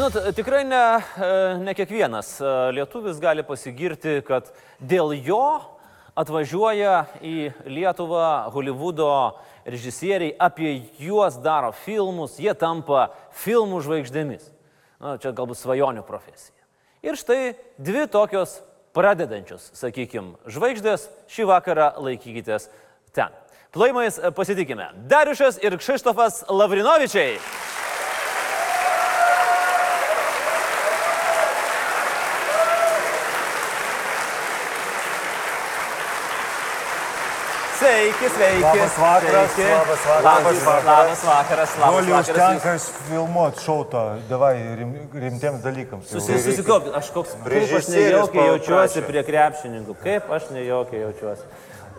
Žinot, tikrai ne, e, ne kiekvienas e, lietuvis gali pasigirti, kad dėl jo atvažiuoja į Lietuvą Hollywoodo režisieriai, apie juos daro filmus, jie tampa filmų žvaigždėmis. Na, čia galbūt svajonių profesija. Ir štai dvi tokios pradedančios, sakykime, žvaigždės šį vakarą laikykitės ten. Plaimais pasitikime. Dariušas ir Kšištofas Lavrinovičiai. Sveiki, sveiki. Labas vakaras, sveiki. labas vakaras, Labas, vakaras, labas vakaras. užtenka filmuoti šautą, davai rim, rimtiems dalykams. Jau Susi- reikia- Susikaup, aš koks, kaip aš nejaukiai jaučiuosi prie krepšininkų, kaip aš nejaukiai jaučiuosi.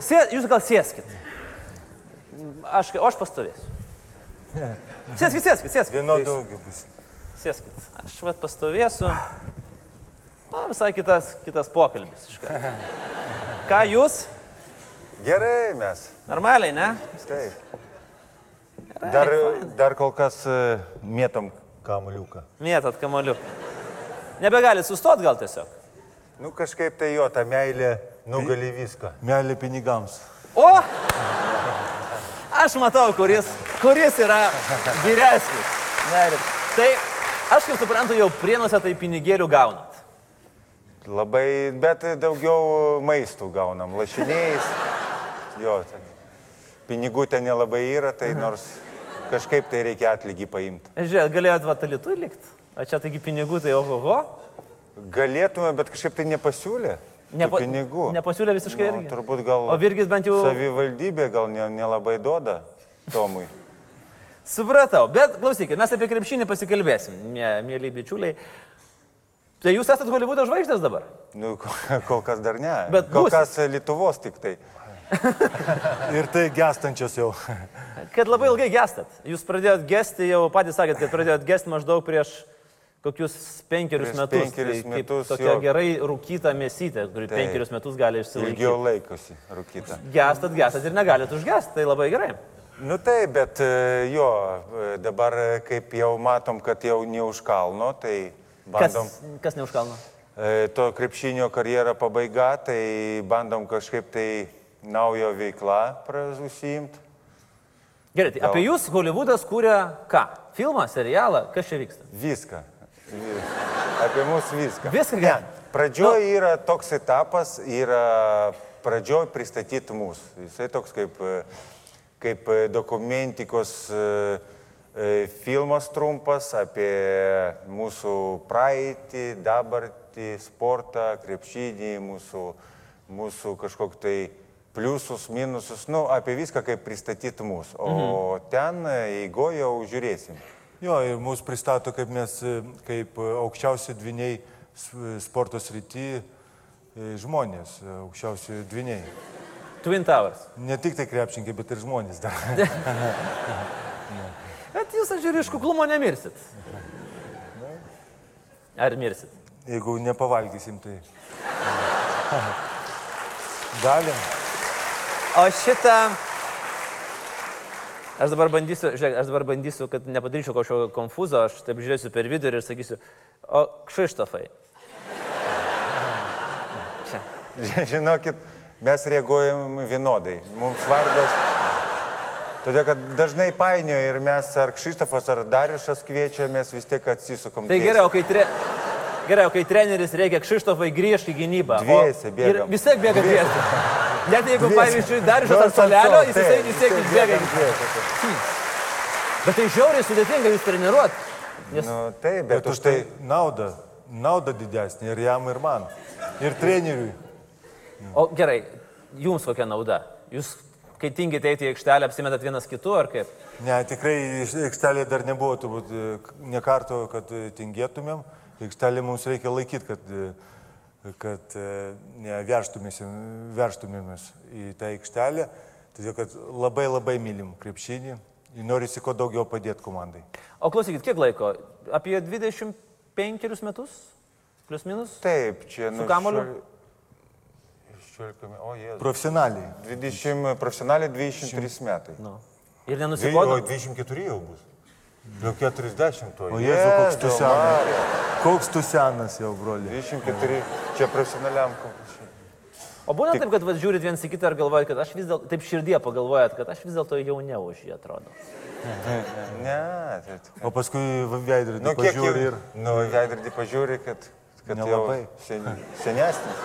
Sė, jūs gal sėskit. Aš, o aš pastovėsiu. Sėskit, sėskit, sėskit. Vienodų bus. Sėskit. Aš vat pastovėsiu. Na, visai kitas, kitas pokalbis. Ką jūs? Gerai mes. Normaliai, ne? Taip. Dar, dar kol kas e, mėtom kamuliuką. Mėtat kamoliu. Nebegalit sustot gal tiesiog. Nu kažkaip tai jo, ta meilė nugali viską. Meilė pinigams. O! Aš matau, kuris, kuris yra vyresnis. Nerim. Tai aš kaip suprantu, jau prienuose tai pinigėlių gaunat. Labai, bet daugiau maistų gaunam, lašiniais. Jo, ten. pinigų ten nelabai yra, tai nors kažkaip tai reikia atlygį paimti. Žiūrėk, galėjot vatalitų likti. O čia taigi pinigų tai ohoho. Galėtume, bet kažkaip tai nepasiūlė. Nepa, pinigų. Nepasiūlė visiškai Nu, irgi. turbūt gal O Virgis bent jau... savivaldybė gal ne- nelabai duoda Tomui. Supratau, bet klausykit, mes apie krepšinį pasikalbėsim, mė, mėly bičiuliai. Tai jūs esate Hollywoodo žvaigždės dabar? Nu, kol kas dar ne. Bet kol būsit. kas Lietuvos tik tai. Ir tai gestančios jau. Kad labai ilgai gestat. Jūs pradėjot gesti, jau patys sakėt, kad pradėjot gesti maždaug prieš kokius penkerius Prieš metus. penkerius tai metus, Tokia jo. gerai rūkyta mėsytė, kuri Taip. penkerius metus gali išsilaikyti. Ilgiau laikosi rūkyta. Gestat, gestat ir negalit užgesti, tai labai gerai. Nu taip, bet e, jo, e, dabar e, kaip jau matom, kad jau ne už kalno, tai Kas, bandom. kas neužkalno? E, To krepšinio karjera pabaiga, tai bandom kažkaip tai naujo veiklą užsiimti. Gerai, tai apie jūs Hollywoodas kūrė ką? Filmą, serialą, kas čia vyksta? Viską. Vi- Apie mus viską. Viską gerai. Pradžioj yra toks etapas, yra pradžioj pristatyti mūsų. Jisai toks kaip, kaip dokumentikos e, e, filmas trumpas apie mūsų praeitį, dabartį, sportą, krepšinį, mūsų, mūsų kažkokį tai pliusus, minusus, nu, apie viską kaip pristatyti mūsų. O mhm. ten eigo jau žiūrėsim. Jo, ir mūsų pristato kaip mes, e, kaip e, aukščiausi dviniai sporto srity e, žmonės, e, aukščiausi dviniai. Twin Towers. Ne tik tai krepšinkai, bet ir žmonės dar. Bet jūs, aš žiūriu, iš kuklumo nemirsit. Ar mirsit? Jeigu nepavalgysim, tai. Galim. O šitą... Aš dabar bandysiu, žiūrėk, aš dabar bandysiu, kad nepadaryčiau kažkokio konfuzo, aš taip žiūrėsiu per vidurį ir sakysiu, o Kšištofai. Žinokit, mes reaguojam vienodai. Mums vardas. Todėl, kad dažnai painioja ir mes ar Kšištofas, ar Dariušas kviečia, mes vis tiek atsisukom. Tai tiesiai. gerai, o kai, tre... gerai, o kai treneris reikia Kšištofai grįžti į gynybą. o- Dviese ir. Vis tiek bėga dviese. Net jeigu, pavyzdžiui, Dariušas Nors ant solelio, ant jis to- vis tiek- taip, vis tiek vis tiek bėga. bėga dviese. Bet tai žiauriai sudėtinga jūs treniruoti. Nes Nu, taip, Bet bet už tai tai nauda, nauda didesnė ir jam, ir man. Ir treneriui. O gerai, jums kokia nauda? Jūs, kai tingite eiti į aikštelę, apsimetat vienas kitu ar kaip? Ne, tikrai iš- aikštelėje dar nebuvo turbūt e, ne karto, kad e, tingėtumėm. Aikštelė mums reikia laikyti, kad, e, kad e, neverštumėmės į tą aikštelę. Todėl, kad labai labai mylim krepšinį ir norisi kuo daugiau padėti komandai. O klausykit, kiek laiko? Apie 25 metus? Plius minus? taip, čia nu. kamuoliu? šiol- šiolika me- O, jėzus. Profesionaliai. 20, profesionaliai 23 metai. Nu. Ir Dvi- O nenusibodo? 24 jau bus. Jau 40 to. O Jėzau, koks tu senas. Koks tu senas jau, broli. 24, čia profesionaliam konkursui. O būna taip, kad va, žiūrit viens į kitą ir galvojat, kad aš vis dėlto, taip širdie pagalvojat, kad aš vis dėlto jauniau už jį atrodo. Ne, tai... O paskui veidrodį Nu, pažiūri ir... Nu, veidrodį pažiūri, kad, kad jau Nelabai. sen, senesnis.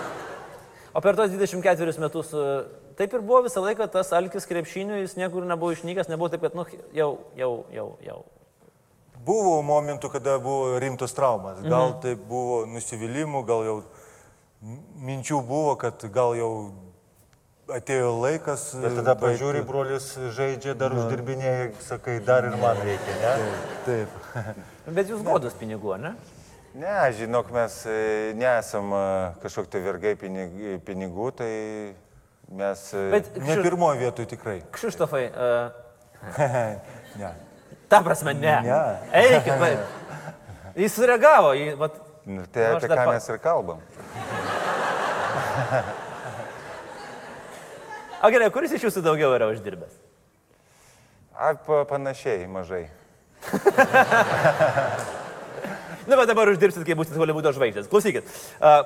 O per tos 24 metus e, taip ir buvo visą laiką tas alkis krepšinių, jis niekur nebuvo išnykęs, nebuvo taip, kad, nu, jau, jau, jau, jau. Buvo momentų, kada buvo rimtos traumas. Gal tai buvo nusivylimų, gal jau minčių buvo, kad gal jau atėjo laikas. Bet tada pažiūri, brolis žaidžia, dar uždirbinėja, sakai, dar ir man reikia, ne? Taip. Bet jūs godus pinigų, ne? Ne, žinok, mes e, nesam e, kažkokie tai vergai pinig- pinigų, tai mes... e, Bet Ne pirmoje vietoje tikrai. Kšištofai, uh, ne. Ta prasme, ne. Ne. Eikit, va. Jis sureagavo į... Vat, Nu, tai Nu, apie ką pa- mes ir kalbam. o gerai, kuris iš jūsų daugiau yra uždirbęs? A, pa- panašiai, mažai. Na, bet dabar uždirbsit, kai būsit Hollywoodo žvaigždės. Klausykit. Uh,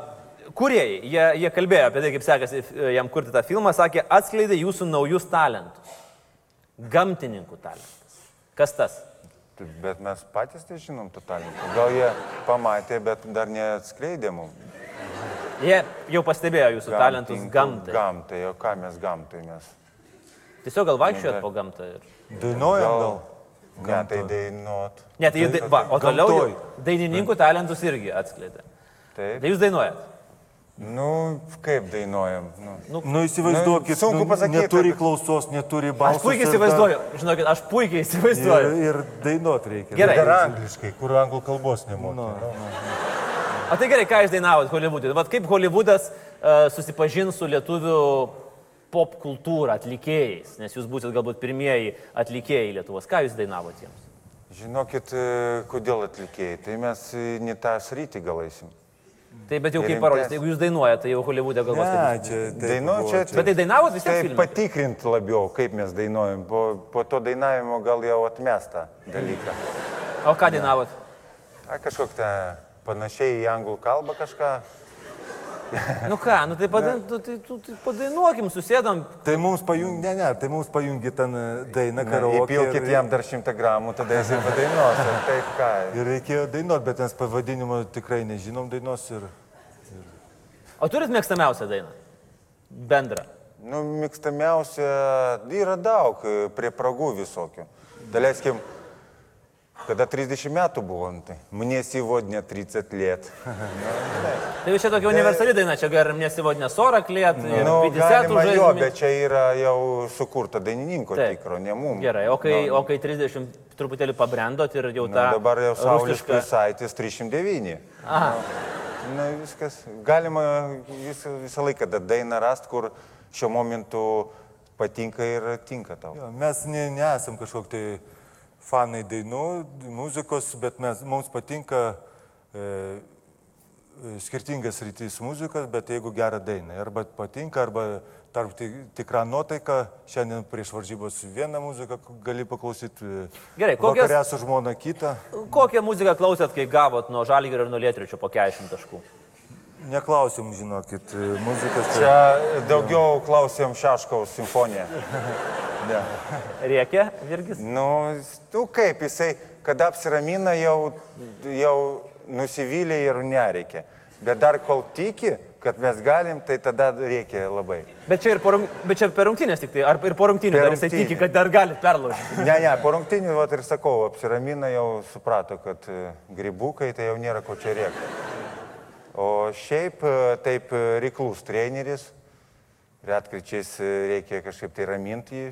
Kuriejai, jie, jie kalbėjo apie tai, kaip sekasi jam kurti tą filmą, sakė, atskleidė jūsų naujus talentus. Gamtininkų talentus. Kas tas? Tai- Bet mes patys tai žinom talentų. Gal jie pamatė, bet dar neatskleidė mums. Jie jau pastebėjo jūsų talentus Gamtininkų gamtai. Gamtai, o ką mes gamtai mes? Tiesiog gal vaikščiojat po gamtą. Ir... Dainuojam gal. Ne, tai dainuot. Ne, tai jūs, dai- va, o toliau dainininkų talentus irgi atskleidė. Taip. Tai jūs dainuojat. Nu, kaip dainuojam? Nu. Nu įsivaizduokit, Nu, sunku nu, pasakyti, neturi kad- klausos, neturi balso. Aš puikiai įsivaizduoju, žinokit, aš puikiai Ir, įsivaizduoju. ir dainuot reikia. Gerai. Dar angliškai, kur anglų kalbos nemoka. Nu. O tai gerai, ką jūs dainavot Hollywood'e? Vat kaip Hollywoodas uh, susipažins su lietuvių pop kultūra, atlikėjais, nes jūs būsit galbūt pirmieji atlikėjai Lietuvos. Ką jūs dainavot jiems? Žinokit, e, kodėl atlikėjai? Tai mes ne tą sritį galaisim. Tai bet jau kaip parodys, jeigu jūs dainuojate, tai jau Hollywood'e galvos. Ne, čia taip Dainu buvo, čia. Bet tai dainavot vis tiek Tai patikrint labiau, kaip mes dainuojam. Po, po to dainavimo gal jau atmestą dalyką. O ką dainavot? A, kažkokia ta panašiai į anglų kalbą kažką. Nu ką, nu tai, padai, tu, tai, tu, tai padainuokim, susėdam. Tai mums pajungi, ne, ne, tai mums pajungi ten e, dainą karaoke. Įpilkit ir- jam dar šimtą gramų, tada jis ir padainuos. ir Taip ką. Ir reikėjo dainuoti, bet mes pavadinimo tikrai nežinom dainos ir... O turit mėgstamiausią dainą? Bendrą. Nu, mėgstamiausia yra daug e, prie pragų visokių. Daleiskim, kada 30 metų buvo, nu tai мне сегодня 30 лет. Tai jau čia tokia universali daina, čia galim nesivodinę 40 lėt, Nu, 50 galima jo, žaidimų. bet čia yra jau sukurta dainininko Taip. tikro, ne mums. Gerai, o kai, o kai 30 truputėlį pabrendot ir jau Nu, tą... dabar jau Saulis rusišką- Krisaitis 309. Aha, Na, viskas. Galima visą, visą laiką da- dainą rast, kur šiuo momentu patinka ir tinka tau. Jo, mes ne, nesam kažkokie tai fanai dainų, muzikos, bet mes, mums patinka e, e, skirtingas rytis muzikos, bet jeigu gerą dainą, arba patinka, arba tarp ti- tikrą nuotaiką, šiandien prieš varžybos vieną muziką gali paklausyti, e, Gerai, kokias- vakarę su žmona kitą. kokią muziką klausėt, kai gavot nuo Žalgirio ir nuo Lietričio po 40 taškų? Neklausim, žinokit, e, muzikas. tai- Čia daugiau klausėm Šeškaus simfoniją. Ne. Rėkė, Virgis? Nu, tu kaip jisai, kada apsiramina, jau, jau nusivylė ir nereikia. Bet dar kol tiki, kad mes galim, tai tada reikia labai. Bet čia, ir po, bet čia per rungtynės tik tai, ar ir po rungtynės dar jisai tiki, kad dar gali perlaužti. Ne, ne, po rungtinių, vat ir sakau, apsiramina jau suprato, kad grybukai tai jau nėra ko čia rėkti. O šiaip taip reiklus treneris, retkričiais reikia kažkaip tai raminti jį.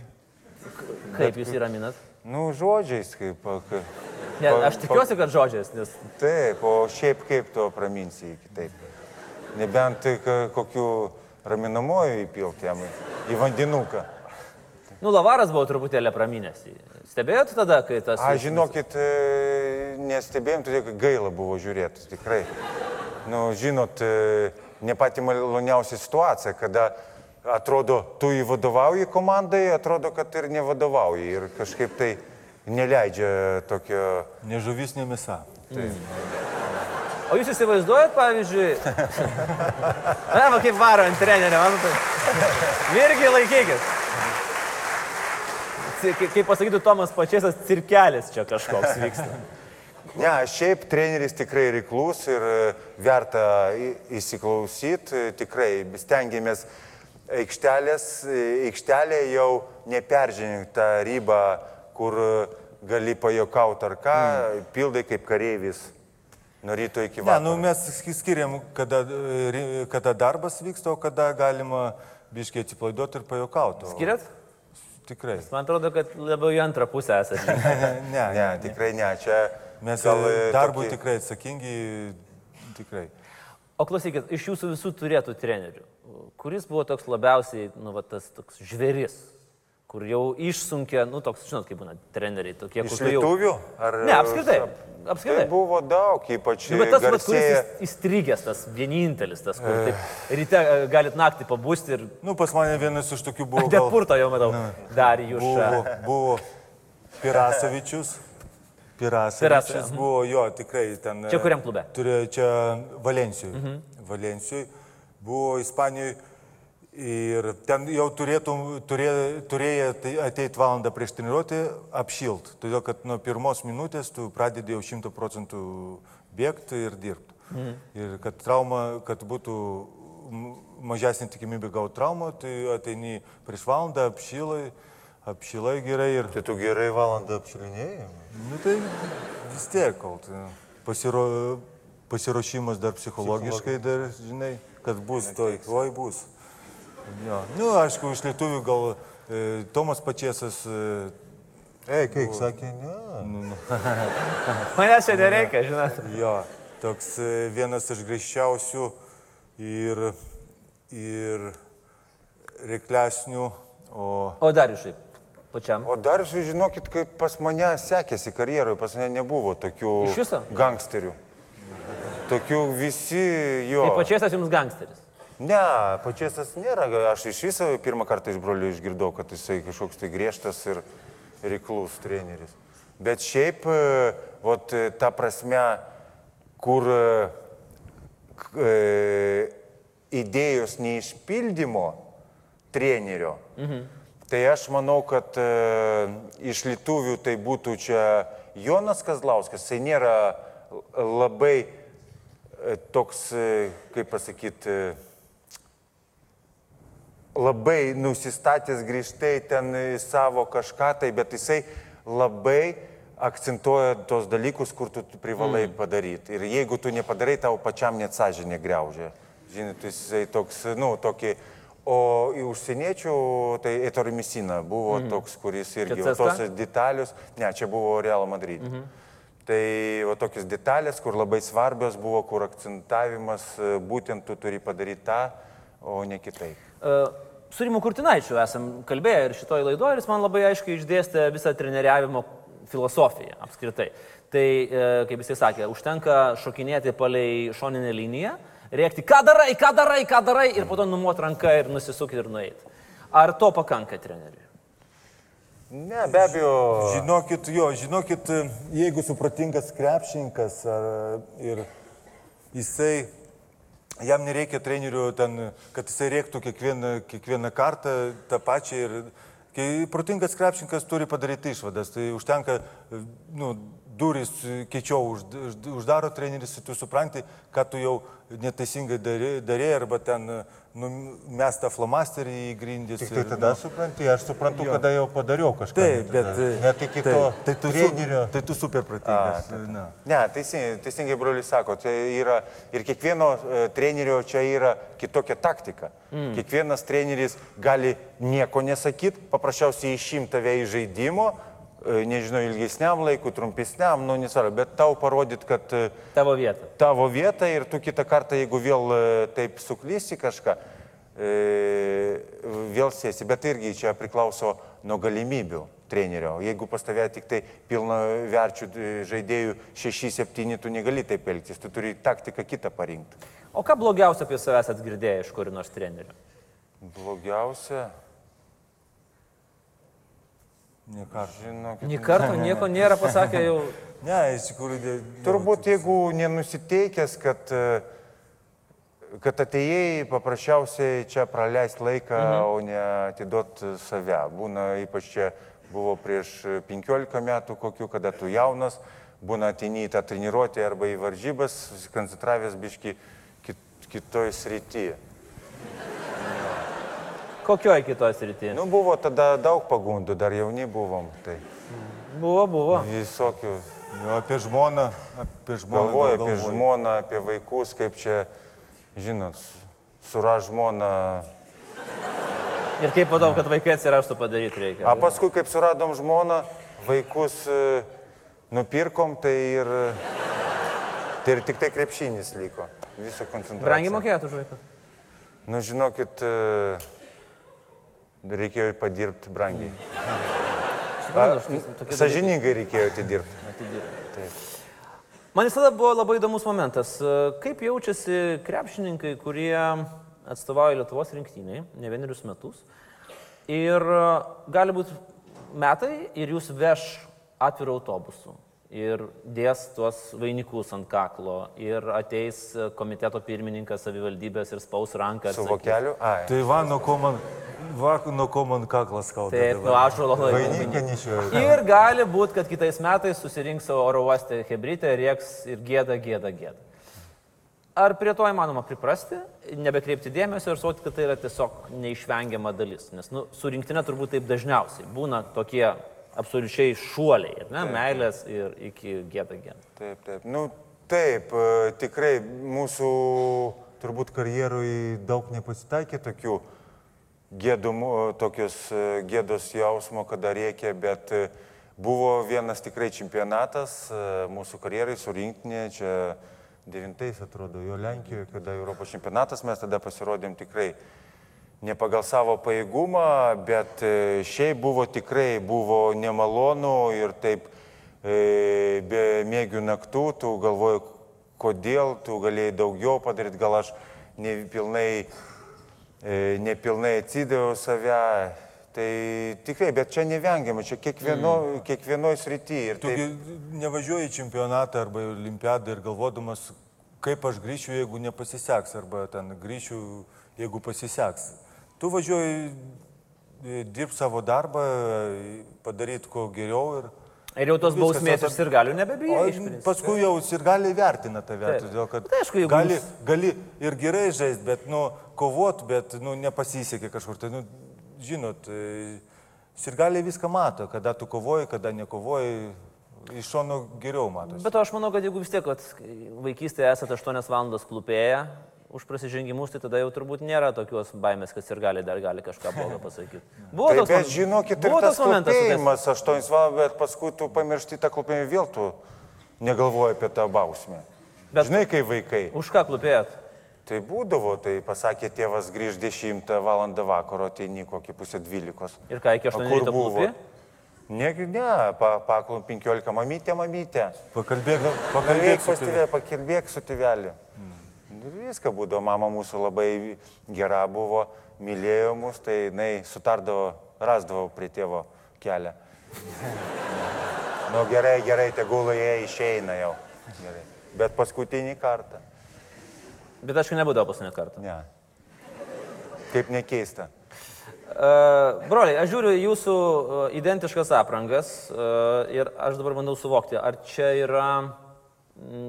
Kaip jūs įraminat? Nu, žodžiais kaip. a, ka- Ne, aš tikiuosi, kad žodžiais, nes Taip, o šiaip kaip tu praminsi kitaip. Nebent tai ka- kokiu raminamoju įpilti jam į- vandenuką. Nu, lavaras buvo truputėlį praminęs. Stebėjot tada, kai tas... A, žinokit, e, nestebėjom, todėl kad gaila buvo žiūrėti, tikrai. Nu, žinot, e, ne pati maloniausia situacija, kada atrodo, tu įvadovauji komandai, atrodo, kad ir nevadovauji. Ir kažkaip tai neleidžia tokio... Nežuvis nemisa. O jūs įsivaizduojat, pavyzdžiui, na, va kaip varo ant trenerio, man tai. Irgi laikykit. Kaip pasakytų Tomas Pačiasas, cirkelis čia kažkoks vyksta. Ne, šiaip treneris tikrai reiklus ir e, verta įsiklausyti, tikrai stengiamės aikštelės, e, aikštelė jau neperžengti tą ribą, kur e, gali pajokauti ar ką, pildai kaip kareivis nuo ryto iki Ne, vakaro. nu mes sk- skiriam, kada, e, kada darbas vyksta, o kada galima biškiai atsipalaiduoti ir pajokauti. Skiriat? Tikrai. Man atrodo, kad labiau į antrą pusę esate. Ne, ne, Ne, tikrai ne, čia Mes gal, darbui tokį- tikrai atsakingi, tikrai. O klausykit, iš jūsų visų turėtų trenerių, kuris buvo toks labiausiai, nu, va, tas toks žvėris, kur jau išsunkė, nu, toks, žinot, kaip būna treneriai, tokie, jau... lietuvių? Ar, Ne, apskritai. Tai Apskritai. buvo daug, ypač Nu, bet tas, vat, kuris garsėja. įs- įstrigęs, tas vienintelis, tas, kur taip, ryte e, galit naktį pabūsti ir... Nu, pas mane vienas iš tokių buvo. gal- Depurto jau matau. Dar jūs. Buvo, buvo Pirasavičius. Pirasavičius Pirasa, mhm. buvo jo, tikrai ten. Čia kuriam klube? Turėjo čia Valencijui. Mhm. Valencijui. Buvo Ispanijoje ir ten jau turėtum, turė, turėjo tai ateiti valandą prieš treniruotę apšilt. Todėl, kad nuo pirmos minutės tu pradedi jau šimtų procentų bėgti ir dirbti. Mhm. Ir kad trauma, kad būtų mažesnė tikimybė gauti traumą, tai ateini prieš valandą, apšilai, apšilai gerai ir... Tai tu gerai valandą apšilinėjai? Nu tai vis tiek, kol tai pasiro, pasiruošimas dar psichologiškai, dar žinai, kad bus to, oi bus. Jo. Nu, aišku, iš lietuvių gal e, Tomas Pačiasas, e, Ei, kaip sakė, ne. nu, nu, Manęs čia nereikia, žinot. jo, toks e, vienas iš grįžčiausių ir, ir reiklesnių, o O dar iš šiaip, pačiam. O dar žinokit, kaip pas mane sekėsi karjeroje, pas mane nebuvo tokių gangsterių. Tokių visi jo. Tai pačias jums gangsteris. Ne, pačiasas nėra. Aš iš viso pirmą kartą iš brolių išgirdau, kad jisai kažkoks tai griežtas ir reiklus treneris. Bet šiaip, e, vat, e, ta prasme, kur e, e, idėjos neišpildymo trenerio, mhm. tai aš manau, kad e, iš lietuvių tai būtų čia Jonas Kazlauskas, jisai nėra labai toks, e, kaip pasakyti, labai nusistatęs grįžtai ten savo kažką tai, bet jisai labai akcentuoja tos dalykus, kur tu privalai mm. padaryti. Ir jeigu tu nepadarai, tau pačiam net sąžinė greužia. Žinai, jisai toks, nu, tokį. O į užsieniečių, tai Ettore Messina buvo mm. toks, kuris irgi, tos detalius, ne, čia buvo Real Madrid. Mm -hmm. Tai va tokios detalės, kur labai svarbios buvo, kur akcentavimas, e, būtent tu turi padaryti tą, o ne kitaip. Uh, Su Rimu Kurtinaičiu esam kalbėję ir šitoj laidoje ir jis man labai aiškiai išdėstė visą treneriavimo filosofiją apskritai. Tai, e, kaip jisai sakė, užtenka šokinėti palei šoninę liniją, rėkti, ką darai, ką darai, ką darai ir po to numuot ranką ir nusisukti ir nueiti. Ar to pakanka treneriui? Ne, be abejo. Žinokit, jo, žinokit, jeigu supratingas krepšininkas ar, ir jisai, jam nereikia trenerių ten, kad jisai rėktų kiekvieną, kiekvieną kartą tą pačią ir kai protingas krepšininkas turi padaryti išvadas, tai užtenka, nu, duris keičiau už, už, uždaro treneris, ir tu supranti, kad tu jau neteisingai darė- darėjai arba ten nu, mestą flomasterį į grindis. Tik tai ir, tada nu, supranti, aš suprantu, Jo. kada jau padariau kažką. Taip, ne bet... tada. Net iki taip, to tai tu, su- trenerio. tai tu super pratingas. Na. Ne, teisingai, teisingai brolius sako, tai yra ir kiekvieno e, trenerio čia yra kitokia taktika. Mm. Kiekvienas treneris gali nieko nesakyti, paprasčiausiai išimti tave iš žaidimo, e, nežinau, ilgesniam laikui, trumpesniam, nu nesvarbu, bet tau parodyt, kad Tavo vieta. tavo vieta ir tu kitą kartą, jeigu vėl taip suklysi kažką, vėl sėsi. Bet irgi čia priklauso nuo galimybių trenerio. Jeigu pas tave tik tai pilna verčių žaidėjų 6-7, tu negali taip elgtis, tu turi taktiką kitą parinkti. O ką blogiausia apie savęs atgirdėjai iš kuri nors trenerių? Blogiausia. Ne kartą. Žinokit. Nė karto nieko nėra pasakę jau. Ne, iš tikrųjų. dė- Turbūt jeigu nenusiteikęs, kad, e, kad atėjai paprasčiausiai čia praleisti laiką, mhm. o ne atiduot save. Būna ypač čia buvo prieš 15 metų kokių, kada tu jaunas, būna atini į tą treniruotę arba į varžybas, susikoncentravęs biški kit, kitoj srityje. Kokioj kitoj srityje? Nu, buvo tada daug pagundų, dar jauni buvom. Tai Buvo, buvo. visokių Jo, apie žmoną, apie žmoną. galvoja gal apie galvoji. žmoną, apie vaikus, kaip čia, žinot, sura žmona. Ir kaip vadom, kad vaikai atsirastų padaryti reikia. A paskui, kaip suradom žmoną, vaikus e, nupirkom, tai ir, tai ir tik tai krepšinis liko. Visą koncentraciją. Brangiai mokėtų už vaiką. Nu, žinokit, e, reikėjo padirbti brangiai. Sažiningai reikėjo atidirbti. dalykai. Man visada buvo labai įdomus momentas. E, Kaip jaučiasi krepšininkai, kurie atstovauja Lietuvos rinktiniai ne vienerius metus. Ir e, gali būti metai ir jūs veš atvirų autobusų. Ir dės tuos vainikus ant kaklo. Ir ateis komiteto pirmininkas savivaldybės ir spaus ranką. Su vokeliu? Ai. Tai va, nuo ko man, va, nuo ko man kaklas kalba. Taip, nu aš labai Vainikę nešioju. Ir gali būti, kad kitais metais susirinks savo oro uostę Hebrytę, rieks ir gėda, gėda, gėda. Ar prie to įmanoma priprasti, nebekreipti dėmesio ir suoti, kad tai yra tiesiog neišvengiama dalis? Nes nu, su rinktinė turbūt taip dažniausiai būna tokie absoliučiai šuoliai, ne, meilės ir iki gėda, gėda. Taip, taip. Nu, taip, e, tikrai mūsų turbūt karjerui daug nepasitaikė tokių gėdumų, tokios e, gėdos jausmo, kada reikia, bet e, buvo vienas tikrai čempionatas mūsų karjerai surinktinė, čia devintais atrodo, jo Lenkijoje, kada Europos čempionatas mes tada pasirodėm tikrai ne pagal savo pajėgumą, bet e, šiaip buvo tikrai, buvo nemalonu ir taip e, be mėgių naktų, tu galvoji, kodėl tu galėjai daugiau padaryti, gal aš nepilnai, e, nepilnai atsidaviau save. Tai tikrai, bet čia nevengiama, čia kiekvieno, mm. kiekvienoje srityje. Tu taip, nevažiuoji į čempionatą arba į olimpiadą ir galvodamas, kaip aš grįšiu, jeigu nepasiseks, arba ten grįšiu, jeigu pasiseks. Tu važiuoji dirbti savo darbą, padaryti kuo geriau ir... Ir jau tos bausmės iš ir galių nebebijai. Paskui jau ir gali vertina tave, Taip. todėl kad Tai aišku, gali, jūs- gali ir gerai žaisti, bet, nu, kovot, bet, nu, nepasisekė kažkur. Tai, nu, žinot, ir gali viską mato, kada tu kovoji, kada nekovoji, iš šono geriau matosi. Bet aš manau, kad jeigu vis tiek vaikystėje esate 8 valandas klupėję už prasižengimus, tai tada jau turbūt nėra tokios baimės, kad ir gali dar gali kažką blogo pasakyti. Buvo taip, toks bet žinokit, buvo tas toks momentas. klupėjimas, aštuonis valandas, bet paskui tu pamiršti tą klupėjimą vėl tu negalvoji apie tą bausmę. Bet-. Žinai, kai vaikai. Už ką klupėjot? Tai būdavo, tai pasakė tėvas grįž 10 val. vakaro, ateini kokį pusę 12. Ir ką, iki O 8 kur ryto buvo? Ne, ne, pa, paklum 15, mamytė, mamytė. Pakalbėk, Kalbėk pakalbėk pas su tėvė, pakalbėk su tėveliu. Ir viską būdavo, mama mūsų labai gera buvo, mylėjo mus, tai jinai sutardavo, rasdavo prie tėvo kelią. Nu gerai, gerai, tegul jie išeina jau. Gerai. Bet paskutinį kartą. Bet aišku, nebūdavo paskutinį kartą. Ne. Kaip nekeista. Uh, broliai, aš žiūriu jūsų uh, identiškas aprangas uh, ir aš dabar bandau suvokti, ar čia yra,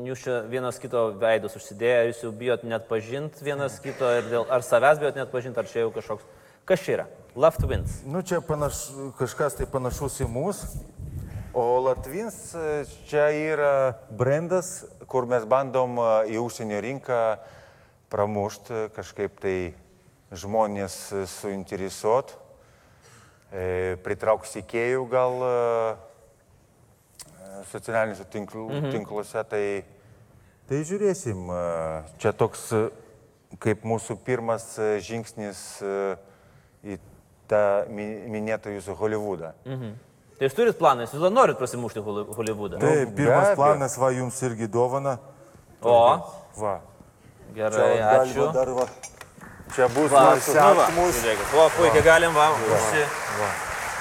jūs čia vienas kito veidus užsidėję, jūs jau bijot net pažinti vienas kito, ir dėl, ar savęs bijot net pažinti, ar čia jau kažkoks, kas čia yra? Left wins. Nu čia panaš, kažkas tai panašus į mus. O Latvins e, čia yra brandas, kur mes bandom e, į užsienio rinką pramušti kažkaip tai žmonės e, suinteresuot, e, pritrauks įkėjų gal e, socialiniuose tinkl, mhm. tinkluose. Tai, tai žiūrėsim. Čia toks kaip mūsų pirmas žingsnis į tą mi- minėtą jūsų Hollywoodą. Mhm. Tai jūs turit planą, jūs dar norit prasimušti Hollywoodą. Taip, be pirmas planas va jums irgi dovana. O, Va. gerai, vat ačiū. Dar, va, Čia bus Va, mūsų nu va, puikiai galim, va, užsi.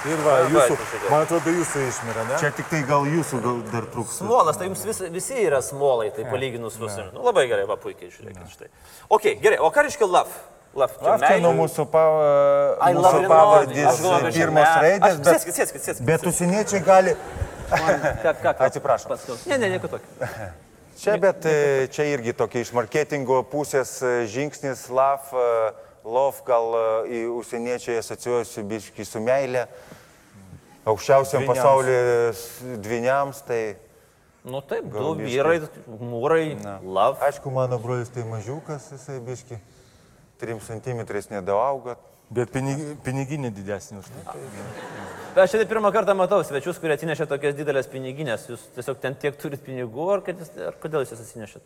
Ir va, Va, jūsų, pažiūrėk. man atrodo, jūsų išmira, ne? Čia tik tai gal jūsų gal dar trūks. Smolas, tai jums vis, visi yra smolai, tai palyginus su visur. Nu, labai gerai, va puikiai žiūrėkit štai. Ok, gerai, o ką reiškia love? Love, Čia meilė? nuo mūsų, pa, mūsų love pavardės čia pirmos raidės, bet, Sėskit, sėskit, sėskit. bet užsieniečiai gali. Ką, ką, ką? Atsiprašau. Paskau. Ne, ne, nieko tokio. Čia, bet e, čia irgi tokia iš marketingo pusės e, žingsnis, love, love gal e, į užsieniečiai asociuojasi biški su meilė. Aukščiausiam pasaulyje dviniams, tai Nu taip, du vyrai, mūrai, love. aišku, mano brolis tai mažiukas, jisai biški 3 cm nedaauga. Bet pinig, piniginė didesnė už tai. Aš čia pirmą kartą matau svečius, kurie atsinešė tokias didelės piniginės. Jūs tiesiog ten tiek turit pinigų, ar, kad jūs, ar kodėl jūs jas atsinešėt?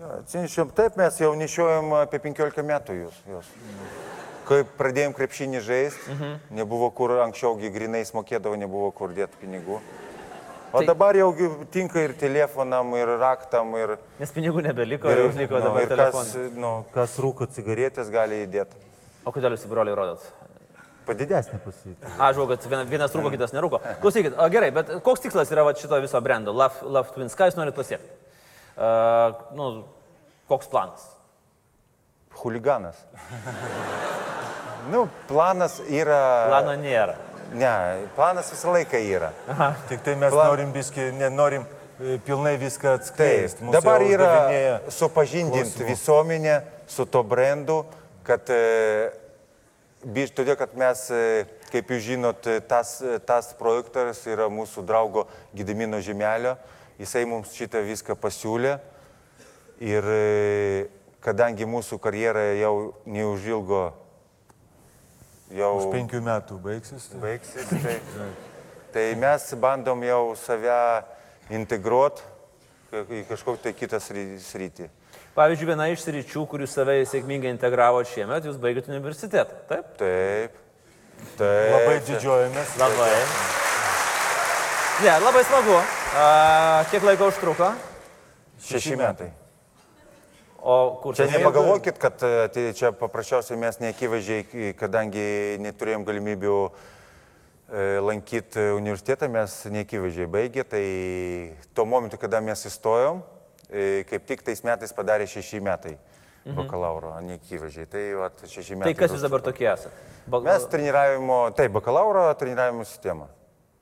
Atsinešėm, taip, mes jau nešiojam apie 15 metų jūs. jūs. Kai pradėjom krepšinį žaisti, mhm. nebuvo kur anksčiaugi grinais mokėdavo, nebuvo kur dėti pinigų. O Tai- dabar jau tinka ir telefonam, ir raktam, ir, Nes pinigų nebeliko, ir jau liko nu, dabar ir kas, telefonas. nu, kas rūko cigaretės, gali įdėti. O kodėl jūs į broliai rodot? Padidesnė pasakyti. Aš žinau, kad viena- vienas rūko, kitas nerūko. Klausykit, gerai, bet koks tikslas yra šito viso brendo? Love, Love Twins, ką jūs norit pasiekti? Uh, nu, koks planas? Huliganas. nu, planas yra. Plano nėra. Ne, planas visą laiką yra. Tik tai mes Plan- norim biski, nenorim pilnai viską atskleisti. Dabar yra supažindinti visuomenę su to brandu, kad, e, biš, todėl kad mes, kaip jūs žinot, tas, tas projektas yra mūsų draugo Gidimino Žemelio, jisai mums šitą viską pasiūlė ir kadangi mūsų karjera jau neužilgo, jau Už penkių metų baigsis. Tai. baigsis, tai, tai mes bandom jau save integruoti į kažkokią tai kitą sri- sritį. Pavyzdžiui, viena iš sričių, kurių save sėkmingai integravo šiemet, jūs baigėte universitetą. Taip? Taip. Taip. Labai didžiuojamės. Labai. Ne, labai smagu. A, kiek laiko užtruko? Šeši metai. O kur Čia tas- nepagalvokit, kad e, tai čia paprasčiausiai mes neakivaizdžiai, kadangi neturėjom galimybių e, lankyti universitetą, mes neakivaizdžiai baigė, tai tuo momentu, kada mes įstojom, e, kaip tik tais metais padarė šeši metai bakalauro, mhm. neakivaizdžiai. Tai vat, šeši metai. Tai kas jūs dabar tokie esate? Ba... Mes treniravimo, taip, bakalauro treniravimo sistema.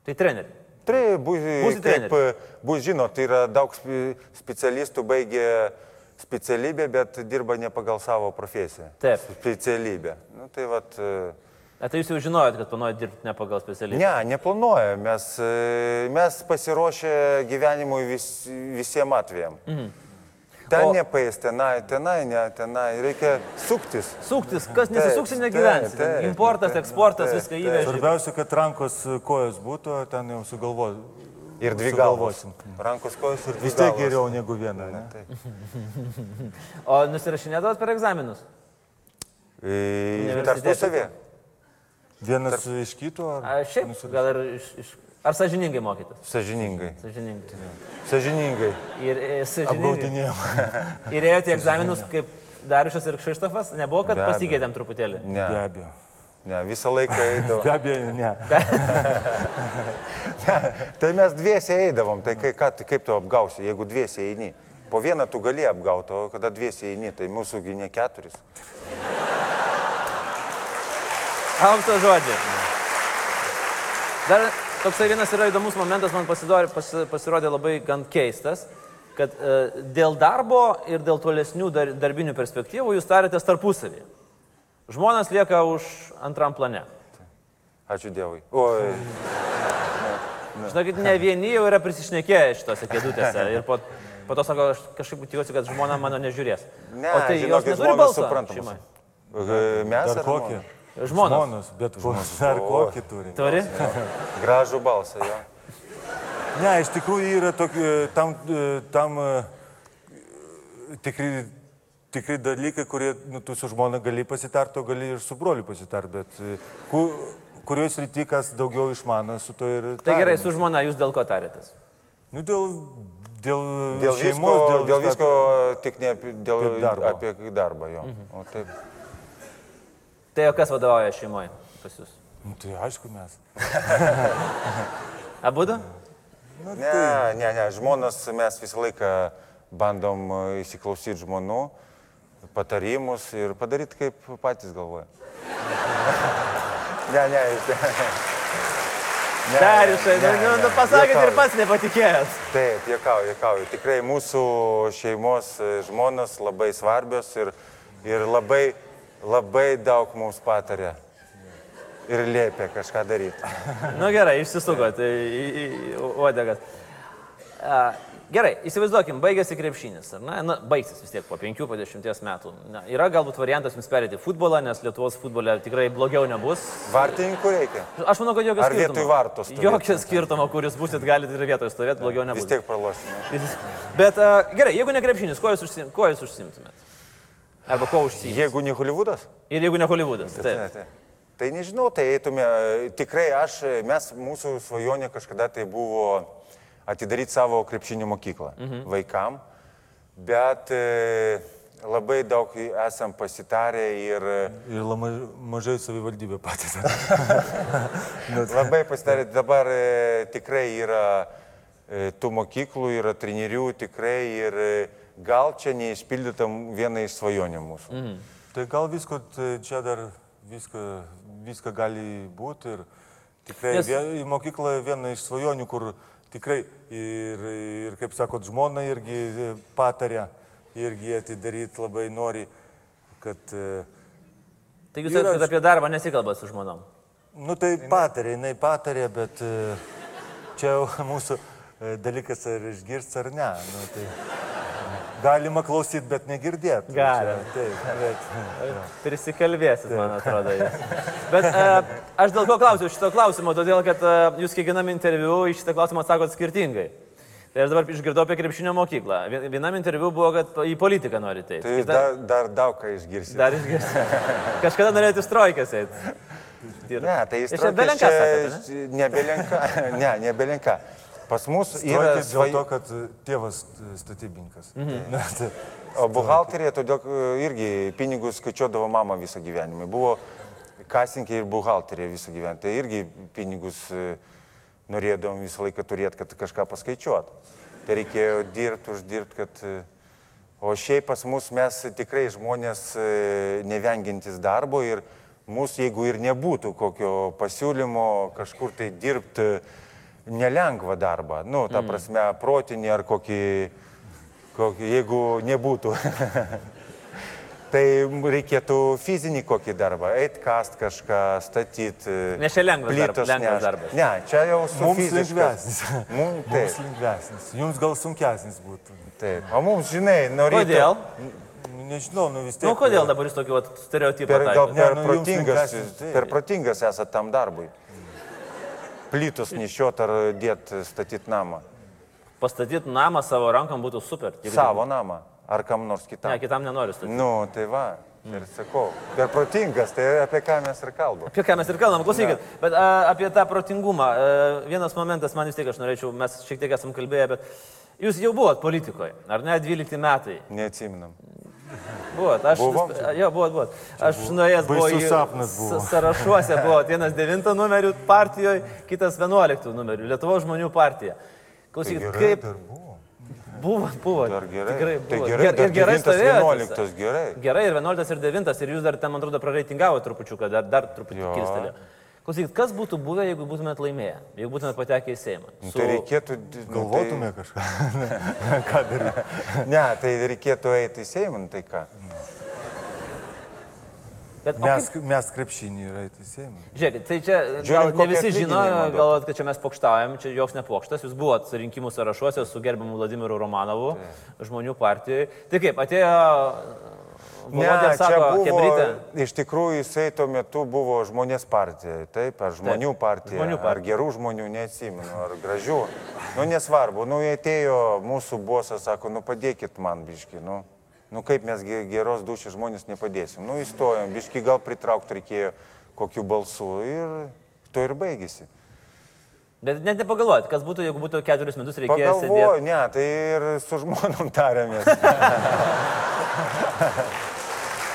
Tai treneriai. Tai bus, Būsit kaip, bus žinot, tai yra daug spe- specialistų baigė specialybę, bet dirba ne pagal savo profesiją. Taip. Specialybę. Nu, tai vat, e, A, tai jūs jau žinojot, kad planuojat dirbti ne pagal specialybę. ne, neplanuoja. Mes, e, mes pasiruošę gyvenimui vis, visiems atvejam. Mhm. Ten O- nepaės, tenai, tenai, ne, tenai. Reikia suktis. Suktis, kas negyvensi. taip, Importas, taip, eksportas, taip, viską įveži. Svarbiausia, kad rankos kojos būtų, ten jau sugalvo. Ir dvi galvos. sugalvosim. Rankos kojos ir dvi Vis tiek geriau negu viena. Ne? Taip. O nusirašinėdavot per egzaminus? E? Tarpusavė. Vienas iš kito. Ar... A, šiaip, gal ir iš... iš... Ar sažiningai mokytas? Sažiningai. Sažiningai. Sažiningai. Ir e, sažiningai. Ir ėjote į egzaminus kaip Dariušas ir Kšištofas? Nebuvo, kad pasikeitėm truputėlį? Ne. Be abejo. Ne, visą laiką eidavo. Be abejo, ne. tai mes dviese eidavom, tai kai, ką, tai kaip tu apgausi, jeigu dviese eini. Po vieną tu gali apgauti, o kada dviese eini, tai mūsų gynė keturis. Aukso žodžiai. Dar toksai vienas yra įdomus momentas, man pasidarė, pasi, pasirodė labai gan keistas, kad e, dėl darbo ir dėl tolesnių dar, darbinių perspektyvų jūs tarėtės tarpusavį. Žmonės lieka už antram plane. Ačiū Dievui. Oi, Žinokit, ne vieni jau yra prisišnekėję šitose kėdutėse ir po, po to sako, aš kažkaip tikiuosi, kad žmona mano nežiūrės. ne, o tai jos žinokit, neturi žmonos balso Mes Dar ar kokį? žmona? Žmonos. Žmonos, bet dar O. kokį turi. Turi? Gražų balsą, jo. Ne, iš tikrųjų yra tokie, tam, e, tam e, tikri, tikri dalykai, kurie nu, tu su žmona gali pasitarti, o gali ir su broliu pasitarti, bet e, ku, kurios rytį kas daugiau išmano, su to ir... Tai gerai, su žmona jūs dėl ko tarėtės? Nu, dėl, dėl, Dėl visko, šeimos, dėl, dėl viską- visko tik ne apie, dėl, Kaip darbo. apie darbą, jo. Mhm. O taip. Tai o kas vadovauja šeimoje pas jūs? Nu, tai aišku mes. Abu du? Ne, ne, ne, žmonas mes visą laiką bandom įsiklausyti žmonių, patarimus ir padaryti kaip patys galvoja. ne, ne, iš Ne, Dariušai, ne, nu, nu, ne, nu, pasakėt ir pats nepatikėjęs. Taip, juokauju, juokauju. Tikrai mūsų šeimos žmonos labai svarbios ir, ir labai, labai daug mums patarė. Ir liepia kažką daryti. Nu gerai, išsisukot į, į. A, Gerai, įsivaizduokim, baigėsi krepšinis, ar ne? Na, baigsis vis tiek po 5-10 metų. Na, yra galbūt variantas jums perėti futbolą, nes Lietuvos futbole tikrai blogiau nebus. Vartininkų reikia. Aš manau, kad jokio Ar skirtumo. vietoj vartų stovėti? Jokio skirtumo, kuris būsit, galite ir vietoje stovėti, blogiau nebus. Vis tiek pralošime. Bet a, gerai, jeigu ne krepšinis, kuo jūs, užsim, kuo jūs užsimtumėt? Arba kuo užsimtumėt? Jeigu ne Hollywoodas? Ir jeigu ne Hollywoodas. Tai, Taip. tai. tai nežinau, tai eitume, tikrai aš, mes, mūsų svajonė kažkada tai buvo atidaryti savo krepšinio mokyklą mhm. vaikam, bet e, labai daug esam pasitarę ir Ir labai mažai savivaldybė patys. labai pasitarę dabar e, tikrai yra e, tų mokyklų, yra trenerių tikrai ir e, gal čia neišpildyta viena iš svajonių mūsų. Mhm. Tai gal visko tai čia dar viską, viską gali būti ir tikrai Nes- Nes... į mokyklą viena iš svajonių, kur tikrai ir, ir kaip sakot, žmona irgi patarė, irgi atidaryti labai nori, kad, Taigi jūs Yra- apie darbą nesikalbat su žmonom. nu tai patarė, jinai patarė, bet e, čia jau mūsų e, dalykas ar išgirst ar ne. Nu, tai galima klausyti, bet negirdėti. Galim. Taip, bet. Prisikalbėsit, man atrodo. Bet uh, aš dėl ko klausiu šito klausimo, todėl kad uh, jūs kiekvienam interviu į šitą klausimą atsakot skirtingai. Tai aš dabar išgirdau apie krepšinio mokyklą. Vien- Vienam interviu buvo, kad į politiką norite eiti. Tai jūs dar, dar daug ką išgirsite. dar išgirsite. Kažkada norėjote į strojkės eiti. Ne, tai jis čia belenką sakote, ne? Ne, nebelenka. Pas mus yra Yra dėl to, kad e, tėvas e, statybininkas. Mhm. tai, O buhalterė, todėl e, irgi pinigus skaičiuodavo mama visą gyvenimą. Buvo kasinkė ir buhalterė visą gyvenimą. Tai irgi pinigus norėdavom visą laiką turėti, kad kažką paskaičiuot. Tai reikėjo dirbti, uždirbti, kad... O šiaip pas mus mes tikrai žmonės nevengintis darbo ir mūsų, jeigu ir nebūtų kokio pasiūlymo kažkur tai dirbti nelengvą darbą, nu, ta prasme, protinį ar kokį, kokį jeigu nebūtų. tai reikėtų fizinį kokį darbą, eit kast kažką, statyti. Nes čia lengvas darbas, lengvas darbas. Ne, čia jau su Mums fiziškas. lengvesnis. Mums, Mums taip, lengvesnis. Jums gal sunkesnis būtų. taip. O mums, žinai, norėtų... Kodėl? Nu, Nežinau, nu vis tiek. Nu, kodėl dabar jūs tokį vat, stereotipą Per, gal per, Ne, nu, protingas, per protingas esate tam darbui. Plytus nešiot ar dėt statyti namą. Pastatyti namą savo rankom būtų super. Jeigu- Savo namą. Ar kam nors kitam. Ne, kitam nenoriu statyti. Nu, tai va. Ir sakau, per protingas, tai apie ką mes ir kalbam. Apie ką mes ir kalbam, klausykit. Bet a, apie tą protingumą. A, vienas momentas, man vis tiek aš norėčiau, mes šiek tiek esam kalbėję, bet jūs jau buvot politikoje, ar ne, 12 metai. Neatsimnam. Buvot, aš. Buvom? Jo, buvot, buvot. Aš nuėjęs buvau į sapnas buvo. sa- Sąrašuose buvo vienas 9 numerių partijoje, kitas 11 numerių, Lietuvos žmonių partija. Klausykit, Tai kaip buvo. buvo, buvo. Dar gerai. Tikrai Tai buvo. gerai, Ger- ir gerai 9, stovėjot. 11, gerai. Gerai, ir 11 ir 9, ir jūs dar ten, man atrodo, prareitingavo trupučiuką, dar, dar truputį Jo. Klausykit, kas būtų buvę, jeigu būtumėt laimėję, jeigu būtumėt patekę į Seimą? Nu, Tai reikėtų... nu, Galvotume kažką. ką daryti? Tai, ne, tai reikėtų eiti į Seimą, nu, tai ką. Bet, Mes, kaip- mes krepšinį yra teisėjami. Žiūrėkit, tai čia gal Žiūrint, ne visi žino, galvot, kad čia mes pokštaujam, čia joks nepokštas, jūs buvot rinkimų sąrašuose su gerbiamu Vladimiru Romanovu, žmonių partijoje. Tai kaip, atėjo... Volodė sako, buvo, Hebrytė. iš tikrųjų jisai tuo metu buvo žmonės partija, taip, ar žmonių partija, žmonių ar partija. gerų žmonių, neatsimenu, ar gražių. Nu, nesvarbu, nu, atėjo mūsų bosas, sako, nu, padėkit man, biški, nu, nu, kaip mes ge- geros dušės žmonės nepadėsim. Nu, įstojom, biški gal pritraukti reikėjo kokių balsų ir to ir baigėsi. Bet net nepagalvojat, kas būtų, jeigu būtų keturis metus reikėjęs sėdėti. Ne, tai ir su žmonom tarėmės.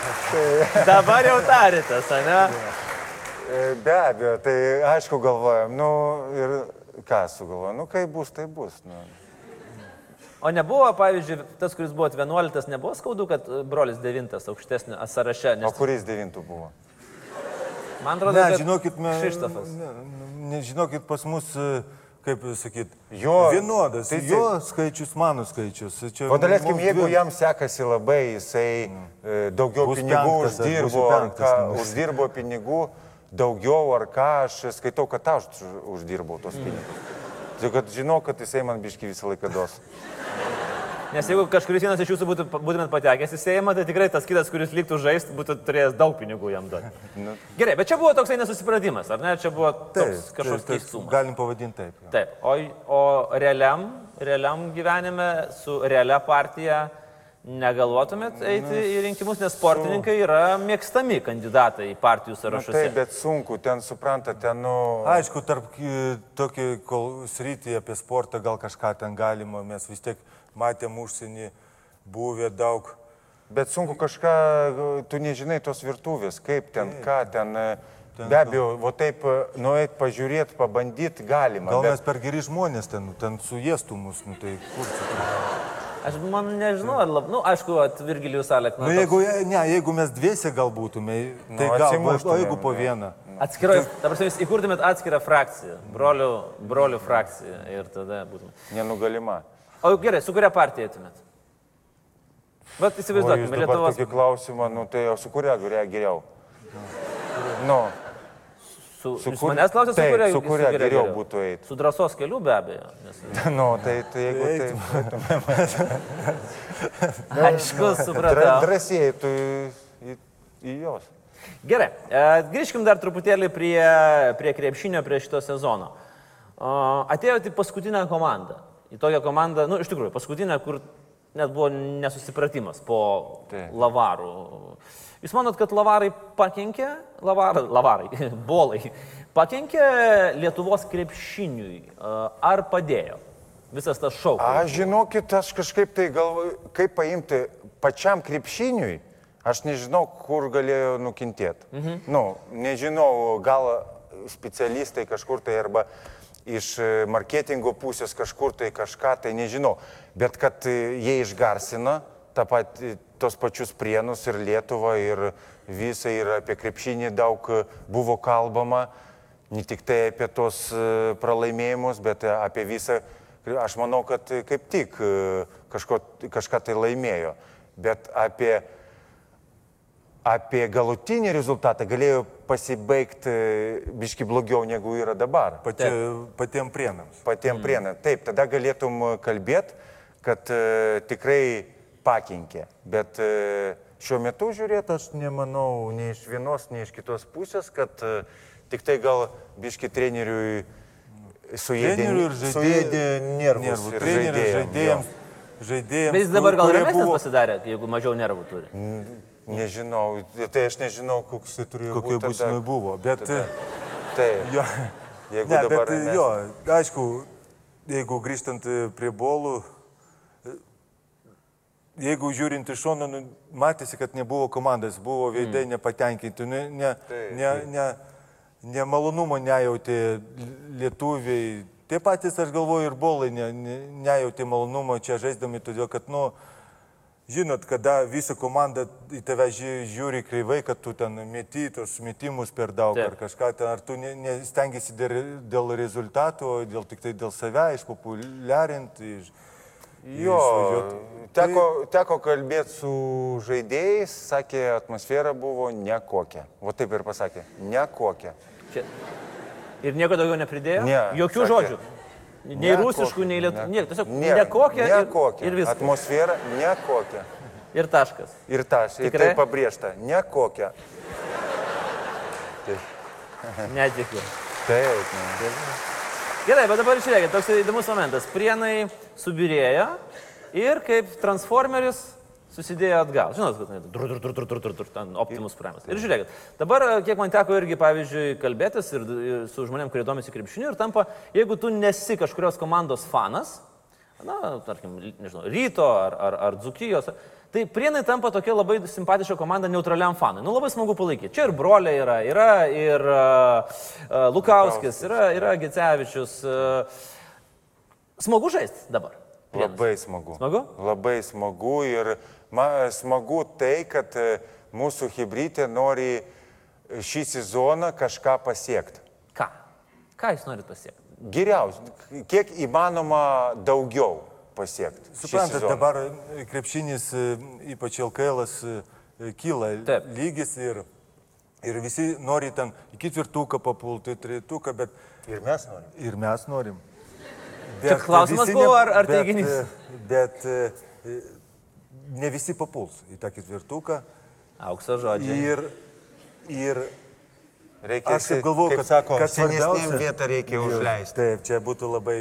Dabar jau tarėtės, ne? E, Be abejo, tai aišku galvojam, nu ir ką sugalvojam, nu kaip bus, tai bus. Nu. O nebuvo, pavyzdžiui, tas, kuris buvo 11, nebuvo skaudu, kad brolis 9 aukštesnė sąraše, O nes kuris devintų buvo? man atrodo, Ne, kad žinokit, mes. Kšištofas. Ne, ne, žinokit, pas mus, e, kaip sakyt, Jo, vienodas. tai- jo skaičius, mano skaičius. Čia O daleiskim, mums jeigu dvi- jam sekasi labai, jisai e, daugiau Bus pinigų penktas, uždirbo, penktas, ką, nu. uždirbo pinigų daugiau ar ką, aš skaitau, kad aš uždirbau tos pinigus. Tai kad žinau, kad jisai man biški visą laiką dos. Nes jeigu kažkuris vienas iš jūsų būtų, būtumėt patekęs į Seimą, tai tikrai tas kitas, kuris liktų žaisti, būtų turėjęs daug pinigų jam duoti. Nu. Gerai, bet čia buvo toksai nesusipratimas, ar ne? Čia buvo toks kažkoks taip, taip, keistumas. Galim pavadinti taip. jo. Taip, o, o realiam, realiam gyvenime su realia partija negalvotumėt eiti į rinkimus, nes sportininkai yra mėgstami kandidatai į partijų Na, sąrašuose. taip, bet sunku, ten supranta, ten, nu... Aišku, tarp ki- tokį kol sritį apie sportą gal kažką ten galima, mes vis tiek matėm užsienį, buvę daug. Bet sunku kažką, tu nežinai tos virtuvės, kaip ten, ką ten. e, Be abejo, o taip nueit pažiūrėti, pabandyti galima. Gal bet... mes per geri žmonės ten, ten suėstų mus, nu tai kur čia. Aš man nežinau, ar lab... nu, aišku, at Virgilijus Alek. Nu, jeigu, ne, jeigu mes dviese gal būtume, tai Nu, gal, o jeigu po vieną. Atskirai, ta prasme, jūs įkurtumėt atskirą frakciją, brolių, brolių frakciją ir tada būtumėt. Nenugalima. O gerai, su kuria partija eitumėt? Bet įsivaizduokime, Lietuvos. tokį klausimą, nu tai o su kuria geriau? Nu, Su, su kur- manęs klausėte, su kuria, su kuria geriau būtų eit? Su drąsos keliu be abejo. Nes... nu tai, tai jeigu tai... Aišku, supratau. Drąsiai, tu į, į, į jos. Gerai, e, grįžkim dar truputėlį prie, prie krepšinio, prie šito sezono. Atėjote į paskutinę komandą. Į tokią komandą, nu iš tikrųjų, paskutinę, kur net buvo nesusipratimas po Taip. lavarų. Jūs manot, kad lavarai pakenkė, lavarai, lavarai bolai, pakenkė Lietuvos krepšiniui ar padėjo visas tas šau? Aš žinokit, aš kažkaip tai galvoju, kaip paimti pačiam krepšiniui, aš nežinau, kur galėjo nukentėti. Mhm. Nu, nežinau, gal specialistai kažkur tai arba iš e, marketingo pusės kažkur tai kažką tai nežinau. Bet kad e, jie išgarsina tą patį, tos pačius prienus ir Lietuvą ir visą ir apie krepšinį daug e, buvo kalbama. Ne tik tai apie tos e, pralaimėjimus, bet e, apie visą Aš manau, kad kaip tik e, kažko, kažką tai laimėjo, bet apie, apie galutinį rezultatą galėjo pasibaigti biški blogiau negu yra dabar. Pati, patiem prienams. Patiem mm. prienam. Taip, tada galėtum kalbėti, kad e, tikrai pakinkė. Bet e, šiuo metu žiūrėt, aš nemanau nei iš vienos, nei iš kitos pusės, kad e, tik tai gal biški treneriui suėdė, nervus. nervų. ir žaidėjams. jo. žaidėjams Bet jis dabar gal ramesnis buvo- pasidarė, jeigu mažiau nervų turi. Nežinau, tai aš nežinau, koks jis turėjo Kokia būti. būsimai buvo. Bet, Taip, jo, jeigu ne, dabar... bet mes- jo, aišku, jeigu grįžtant e, prie bolų, jeigu žiūrint iš šono, nu, matėsi, kad nebuvo komandas, buvo veidai mm. nepatenkinti, ne, ne, Taip, ne, ne, nemalonumo nejauti lietuviai. Tie patys, aš galvoju, ir bolai ne, ne, nejauti malonumo čia žaisdami, todėl kad, nu, Žinot, kada visa komanda į tave ži- žiūri kreivai, kad tu ten meti tos metimus per daug Taip. ar kažką ten, ar tu ne- nestengiasi dėl, dėl rezultato, o dėl tik tai dėl save išpopuliarinti. Iš, Jo, išvažiuot. teko, teko kalbėti su žaidėjais, sakė, atmosfera buvo nekokia. O taip ir pasakė, nekokia. Čia... Ir nieko daugiau nepridėjo? Ne, Jokių sakė- žodžių. Nei rusiškų, nei lietuvių. Ne, tiesiog Ne- nekokia ir, nekokia. ir viskas. Atmosfera nekokia. Ir taškas. Ir tas, ir tai pabrėžta, nekokia. Netikiu. Taip, ne. Gerai, bet dabar žiūrėkit, toks įdomus momentas. Prienai subirėjo ir kaip transformeris susidėjo atgal. Žinot, kad dur, dur, dur, dur, dur, dur, dur, ten Optimus Prime'as. Ir žiūrėkit, dabar, kiek man teko irgi, pavyzdžiui, kalbėtis ir, ir su žmonėm, kurie domisi krepšiniu ir tampa, jeigu tu nesi kažkurios komandos fanas, na, tarkim, nežinau, ryto ar, ar, ar dzukijos, Tai prienai tampa tokia labai simpatiška komanda neutraliam fanui. Nu labai smagu palaikyti. Čia ir broliai yra, yra ir uh, uh, Lukauskis, yra, yra Gecevičius. Uh, smagu žaisti dabar. Prienuose. Labai smagu. Smagu? Labai smagu ir man smagu tai, kad e, mūsų hybridė nori šį sezoną kažką pasiekti. Ką? Ką jūs norite pasiekti? Geriausia, kiek įmanoma daugiau pasiekti. šį Suprantat, sezoną. dabar e, krepšinis, e, ypač LKL, e, kyla Taip. lygis ir, ir visi nori ten į ketvirtuką papulti, į trejetuką, bet Ir mes norime. ir mes norim. Čia klausimas buvo, ar- ar bet, teiginys? Bet, bet e, ne visi papuls į tą ketvirtuką. Aukso žodžiai. Ir, ir Reikia, aš taip galvoju, kad, sako, kad svarbiausia- vietą reikia užleisti. Taip, čia būtų labai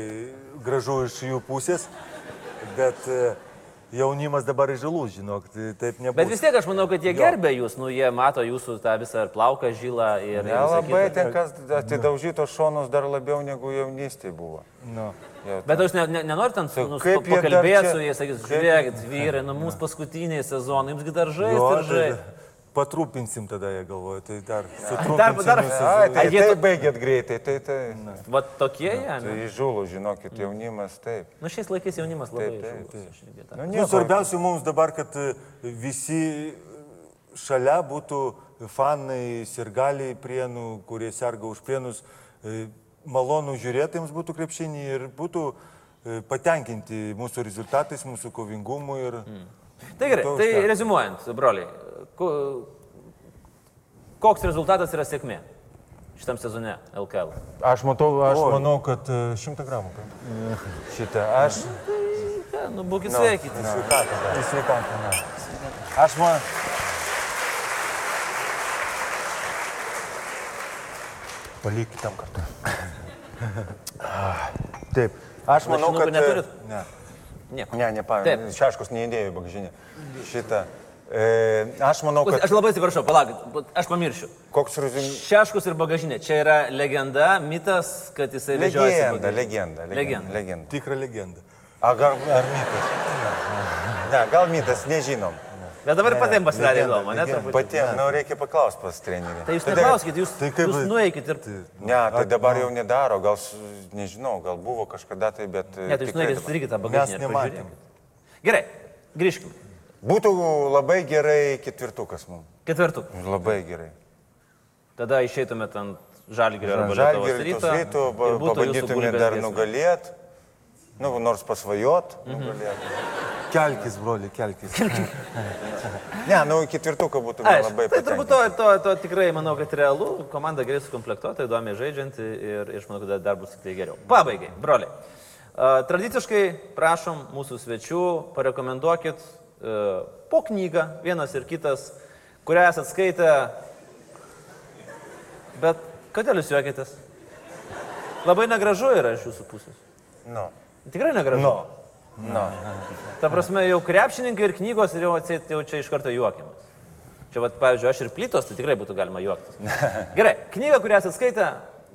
gražu iš jų pusės, bet e, jaunimas dabar žilų, žinok, tai taip nebus. Bet vis tiek aš manau, kad jie gerbė jūs, nu jie mato jūsų tą visą ir plauką žylą ir... Nelabai ten kas atidaužytos šonus dar labiau negu jaunystėje buvo. Nu. Jau Bet aš ne, ne, nenoriu ten Tai nu, pakalbėti su jais, sakys, žiūrėkit, vyrai, nu mūsų paskutiniai sezonai, jums dar žaisti ir žaisti. Tai Patrūpinsim tada, jie galvoja, tai dar Dar- sutrūpinsim. dar- visus. Ai, tai, jie tai to- baigėt greitai, tai tai. Va tokie jie. Tai ne? žulų, žinokit, jaunimas taip. Nu šiais laikais jaunimas labai Taip, taip, irgi tą- Nu, Nu, svarbiausia mums dabar, kad e, visi šalia būtų fanai, sirgaliai prienų, kurie serga už prienus, e, malonu žiūrėti jiems būtų krepšinį ir būtų e, patenkinti mūsų rezultatais, mūsų kovingumu ir... Tai gerai, tai rezumuojant, broliai, koks rezultatas yra sėkmė šitam sezone LKL? Aš, matau, aš Oi. manau, kad e, šimtą gramų. Šitą, aš. Ja, nu būkit sveikit. Į sveikatą, na. Aš man. Palikit tam kartu. Taip. Aš manau, kad... e, neturit? Ne. Nieko. Ne, nepavyzdžiui. Šeškus neįdėjau į bagažinę. Šitą. E, aš manau, kad... Aš labai atsiprašau, palaukit, aš pamiršiu. Koks rezumas. Šeškus ir bagažinė. Čia yra legenda, mitas, kad jisai Legenda, legenda, legenda. Legenda. legenda. Tikra legenda. A gal ar mitas? Ne, gal mitas, nežinom. Bet dabar patiems pasidarė įdomu, ne? Patiems, nu, reikia paklausti pas trenerį. Tai jūs Tada- neklauskit, jūs, tai kaip- jūs nueikit ir... Ne, tai dabar jau nedaro, gal, nežinau, gal buvo kažkada tai, bet... Ne, tai jūs nueikit, sudarykit tą Mes bagažinę. ir nematėm. Gerai, grįžkime. Būtų labai gerai ketvirtukas mums. Ketvirtų. Labai gerai. Tada išeitumėt ant žalgirio arba tos ryto. būtų gulbės dar nugalėti. Nu, nors pasvajot. Mhm. nugalėt. Kelkis, broli, kelkis. Ne, nu, ketvirtuką būtume Aš, labai tai turbūt to, to, to tikrai manau, kad realu, komanda gerai sukomplektuota, įdomiai žaidžianti ir, ir aš manau, kad dar bus tik tai geriau. Pabaigai, broliai. Uh, tradiciškai prašom mūsų svečių, parekomenduokit po knygą, vienas ir kitas, kurią esat skaitę. Bet kodėl jūs juokitės? Labai negražu yra iš jūsų pusės. Nu, Tikrai negražu. nu, nu. Ta prasme, jau krepšininkai ir knygos ir jau, atseit, jau čia iš karto juokiamas. Čia, vat, pavyzdžiui, aš ir plytos, tai tikrai būtų galima juoktis. Gerai, knyga, kurią esate skaitę,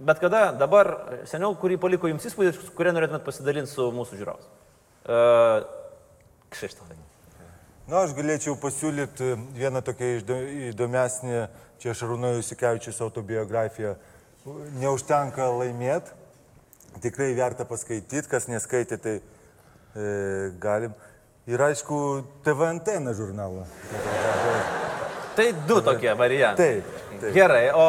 bet kada, dabar, seniau, kurį paliko jums įspūdį, kurią norėtumėt pasidalinti su mūsų žiūrovais. Uh, Kšištofai. Na, Nu, aš galėčiau pasiūlyti vieną tokią įdomesnį, čia Šarūno Jusikevičius autobiografiją. Neužtenka laimėti, tikrai verta paskaityti, kas neskaitė, tai e, galim. Ir aišku, TVNT na žurnalą. Tai du tokie variantai. Taip, taip. Gerai, o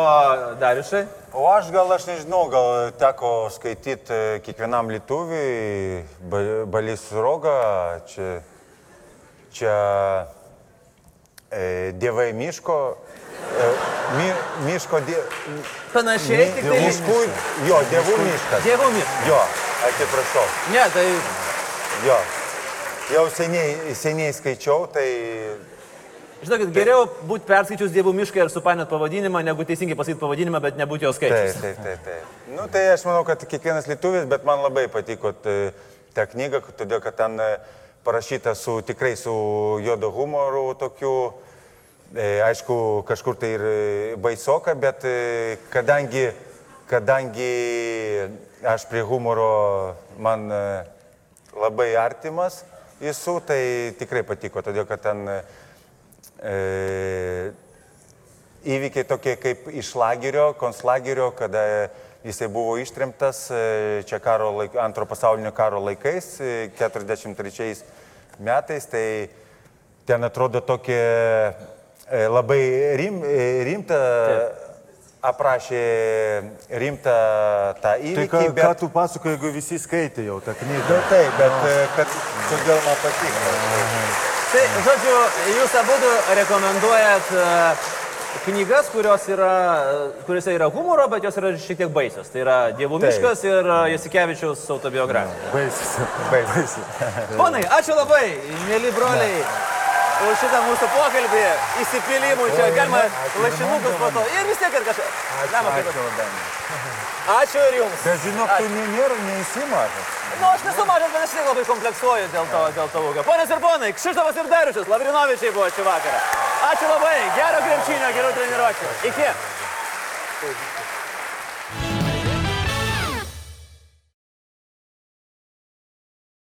Dariušai? O aš gal, aš nežinau, gal teko skaityti kiekvienam lietuviui, Ba- Balys Roga, čia, čia e, Dievai miško, e, mi, miško, die, Panašiai, tik tai... miškų, jo, dievų miškas. Dievų miškas. Jo, atsiprašau, Ne, tai jo. Jau seniai, seniai skaičiau, tai Žinokit, geriau būti perskaičius Dievų mišką ir supainiot pavadinimą, negu teisingai pasakyti pavadinimą, bet nebūti jo Taip, skaičius. taip, taip. taip. Nu, tai aš manau, kad kiekvienas lietuvis, bet man labai patiko ta knyga, todėl kad ten e, parašyta su tikrai su juodo humoru tokiu, e, aišku, kažkur tai ir e, baisoka, bet e, kadangi, kadangi aš prie humoro man e, labai artimas, Įsų tai tikrai patiko, todėl kad ten e, įvykiai tokie kaip iš lagerio, konslagerio, kada jisai buvo ištrimtas e, čia karo laik, antro pasaulinio karo laikais, e, 43 metais, tai ten atrodo tokie e, labai rim, e, rimta, aprašė rimtą tą Tai įvykį. ką, bet- ką tu pasakoji, jeigu visi skaitė jau tą knygą? Nu, taip, bet e, kad kodėl man patiko. Tai, žodžiu, jūs abu rekomenduojat e, knygas, kurios yra, kuriuose yra humoro, bet jos yra šiek tiek baisios. Tai yra Dievų miškas ir e, Jasikevičiaus autobiografija. Baisis. Baisus. Ponai, ačiū labai, mėly broliai, už šitą mūsų pokalbį, įsipilimų čia, galima lašinukus po to. Ir vis tiek ir kažką. Ačiū labai. Ačiū ir jums. Bet žinok, tu nė- nėra neįsimažas. Nu, aš nesu mažas, bet aš tik labai kompleksuoju dėl to, dėl to ūgio. Ponės ir ponai, Kšištofas ir Dariušas, Lavrinovičiai buvo šį vakarą. Ačiū labai, gero krepšinio, gerų treniruočių. Iki.